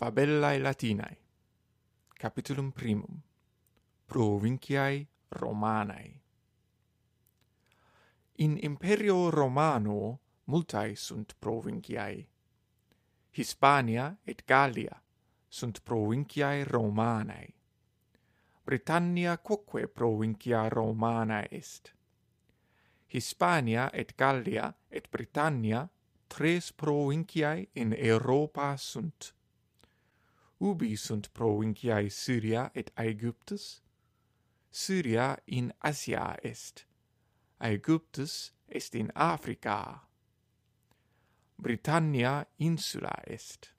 Fabellae Latinae Capitulum primum Provinciae Romanae In Imperio Romano multae sunt provinciae. Hispania et Gallia sunt provinciae Romanae. Britannia quoque provincia Romana est. Hispania et Gallia et Britannia tres provinciae in Europa sunt ubi sunt provinciae Syria et Aegyptus? Syria in Asia est, Aegyptus est in Africa. Britannia insula est.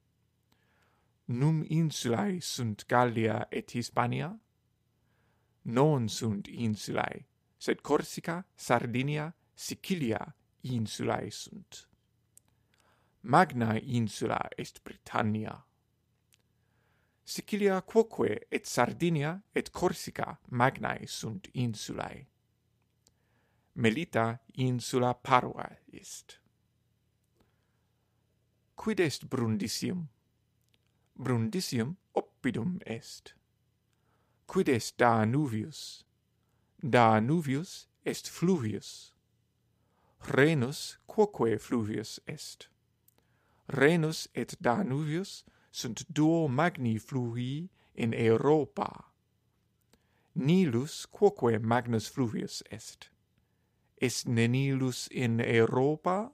Num insulae sunt Gallia et Hispania? Non sunt insulae, sed Corsica, Sardinia, Sicilia insulae sunt. Magna insula est Britannia. Sicilia quoque et Sardinia et Corsica magnae sunt insulae. Melita insula Parva est. Quid est Brundisium? Brundisium oppidum est. Quid est Danuvius? Danuvius est fluvius. Renus quoque fluvius est. Renus et Danuvius sunt duo magni fluvii in Europa. Nilus quoque magnus fluvius est. Est nenilus in Europa?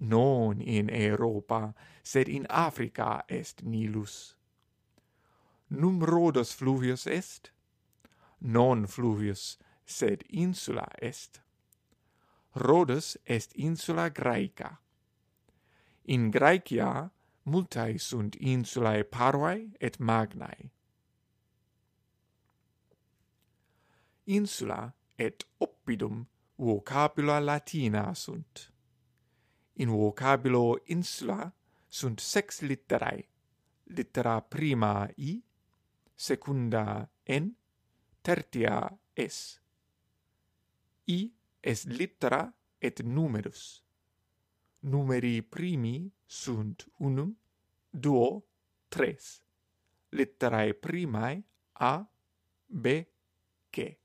Non in Europa, sed in Africa est Nilus. Num Rhodos fluvius est? Non fluvius, sed insula est. Rhodos est insula Graeca. In Graecia multae sunt insulae parvae et magnae. Insula et oppidum vocabula latina sunt. In vocabulo insula sunt sex litterae, littera prima i, secunda n, tertia s. I est littera et numerus. Numeri primi sunt unum, duo, tres. Litterae primae a, b, C.